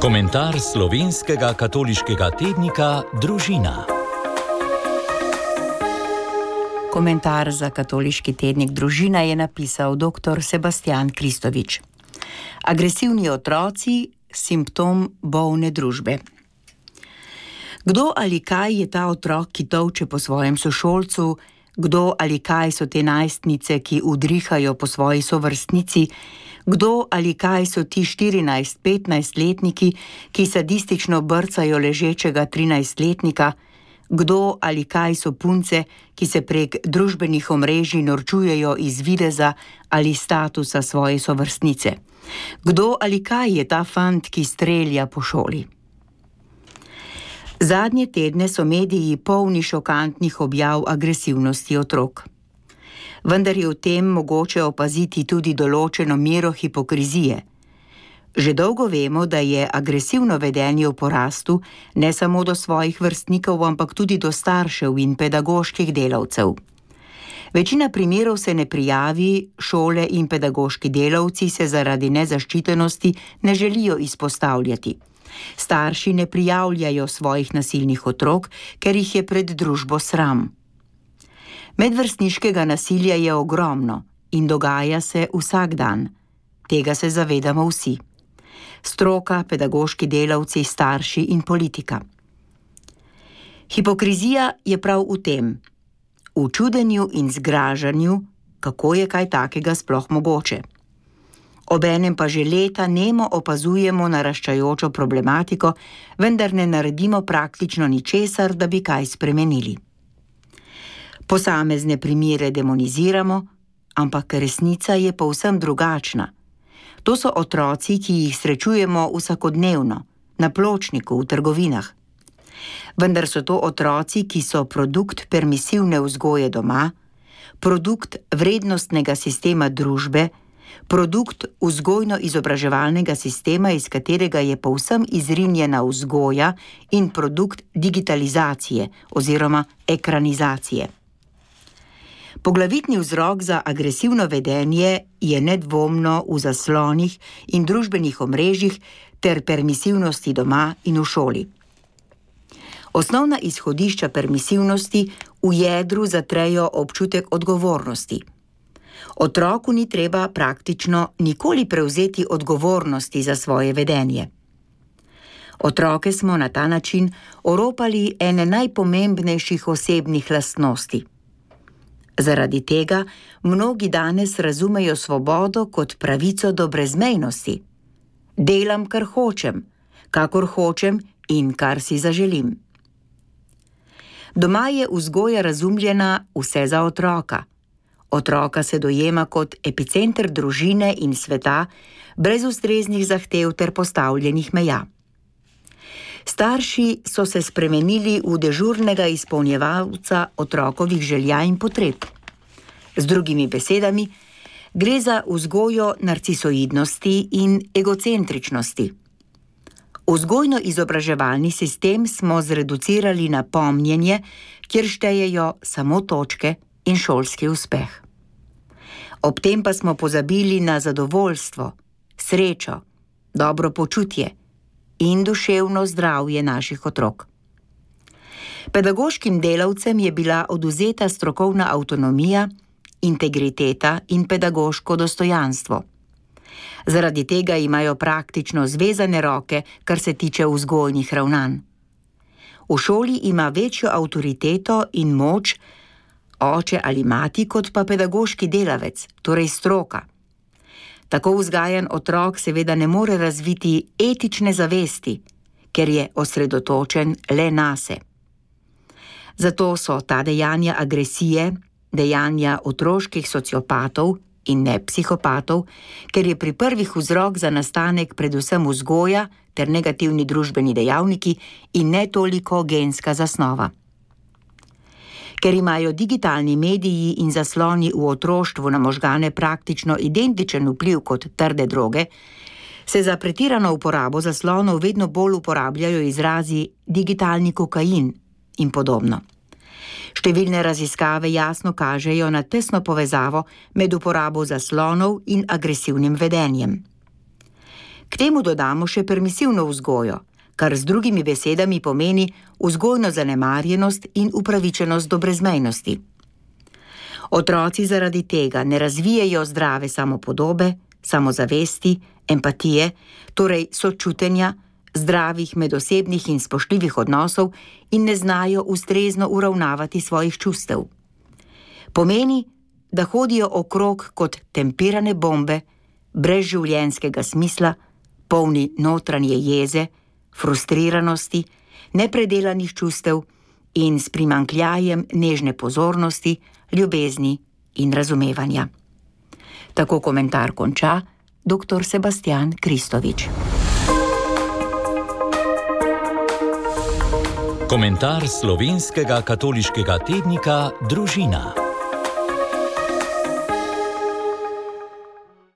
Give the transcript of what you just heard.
Komentar slovenskega katoliškega tednika Družina. Komentar za katoliški tednik Družina je napisal dr. Sebastian Kristovič. Agresivni otroci, simptom bolne družbe. Kdo ali kaj je ta otrok, ki tovče po svojem sošolcu, kdo ali kaj so te najstnice, ki udrihajo po svoji sovrstnici, kdo ali kaj so ti 14-15 letniki, ki sadistično brcajo ležečega 13-letnika, kdo ali kaj so punce, ki se prek družbenih omrežij norčujejo iz videza ali statusa svoje sovrstnice. Kdo ali kaj je ta fant, ki strelja po šoli. Zadnje tedne so mediji polni šokantnih objav agresivnosti otrok vendar je v tem mogoče opaziti tudi določeno mero hipokrizije. Že dolgo vemo, da je agresivno vedenje v porastu ne samo do svojih vrstnikov, ampak tudi do staršev in pedagoških delavcev. Večina primerov se ne prijavi, šole in pedagoški delavci se zaradi nezaščitenosti ne želijo izpostavljati. Starši ne prijavljajo svojih nasilnih otrok, ker jih je pred družbo sram. Medvrstniškega nasilja je ogromno in dogaja se vsak dan. Tega se zavedamo vsi. Stroka, pedagoški delavci, starši in politika. Hipokrizija je prav v tem, v čudenju in zgražanju, kako je kaj takega sploh mogoče. Obenem pa že leta nemo opazujemo naraščajočo problematiko, vendar ne naredimo praktično ničesar, da bi kaj spremenili. Posamezne primere demoniziramo, ampak resnica je povsem drugačna. To so otroci, ki jih srečujemo vsakodnevno, na pločniku, v trgovinah. Vendar so to otroci, ki so produkt permisivne vzgoje doma, produkt vrednostnega sistema družbe, produkt vzgojno-izobraževalnega sistema, iz katerega je povsem izrinjena vzgoja in produkt digitalizacije oziroma ekranizacije. Poglavitni vzrok za agresivno vedenje je nedvomno v zaslonih in družbenih omrežjih ter permisivnosti doma in v šoli. Osnovna izhodišča permisivnosti v jedru zatrejo občutek odgovornosti. Otroku ni treba praktično nikoli prevzeti odgovornosti za svoje vedenje. Otroke smo na ta način oropali ene najpomembnejših osebnih lastnosti. Zaradi tega mnogi danes razumejo svobodo kot pravico do brezmejnosti. Delam, kar hočem, kakor hočem in kar si zaželim. Doma je vzgoja razumljena vse za otroka. Otroka se dojema kot epicenter družine in sveta, brez ustreznih zahtev ter postavljenih meja. Starši so se spremenili v dežurnega izpolnjevalca otrokovih želja in potreb. Z drugimi besedami, gre za vzgojo narcisoidnosti in egocentričnosti. Vzgojno-izobraževalni sistem smo zreducirali na pomnjenje, kjer štejejo samo točke in šolski uspeh. Ob tem pa smo pozabili na zadovoljstvo, srečo, dobro počutje in duševno zdravje naših otrok. Pedagoškim delavcem je bila oduzeta strokovna avtonomija, integriteta in pedagoško dostojanstvo. Zaradi tega imajo praktično zvezane roke, kar se tiče vzgojnih ravnanj. V šoli ima večjo avtoriteto in moč oče ali mati, kot pa pedagoški delavec, torej stroka. Tako vzgajan otrok seveda ne more razviti etične zavesti, ker je osredotočen le na se. Zato so ta dejanja agresije, dejanja otroških sociopatov in ne psihopatov, ker je pri prvih vzrok za nastanek predvsem vzgoja ter negativni družbeni dejavniki in ne toliko genska zasnova. Ker imajo digitalni mediji in zasloni v otroštvu na možgane praktično identičen vpliv kot trde droge, se za pretirano uporabo zaslonov vedno bolj uporabljajo izrazi digitalni kokain in podobno. Številne raziskave jasno kažejo na tesno povezavo med uporabo zaslonov in agresivnim vedenjem. K temu dodamo še permisivno vzgojo, kar z drugimi besedami pomeni vzgojno zanemarjenost in upravičenost do brezmejnosti. Otroci zaradi tega ne razvijajo zdrave samopodobe, samozavesti, empatije, torej sočutenja, zdravih medosebnih in spoštljivih odnosov in ne znajo ustrezno uravnavati svojih čustev. Pomeni, da hodijo okrog kot tempirane bombe, brez življenjskega smisla, polni notranje jeze, frustriranosti, nepredelanih čustev in s primankljajem nežne pozornosti, ljubezni in razumevanja. Tako komentar konča dr. Sebastian Kristovič. Komentar slovenskega katoliškega tednika Družina.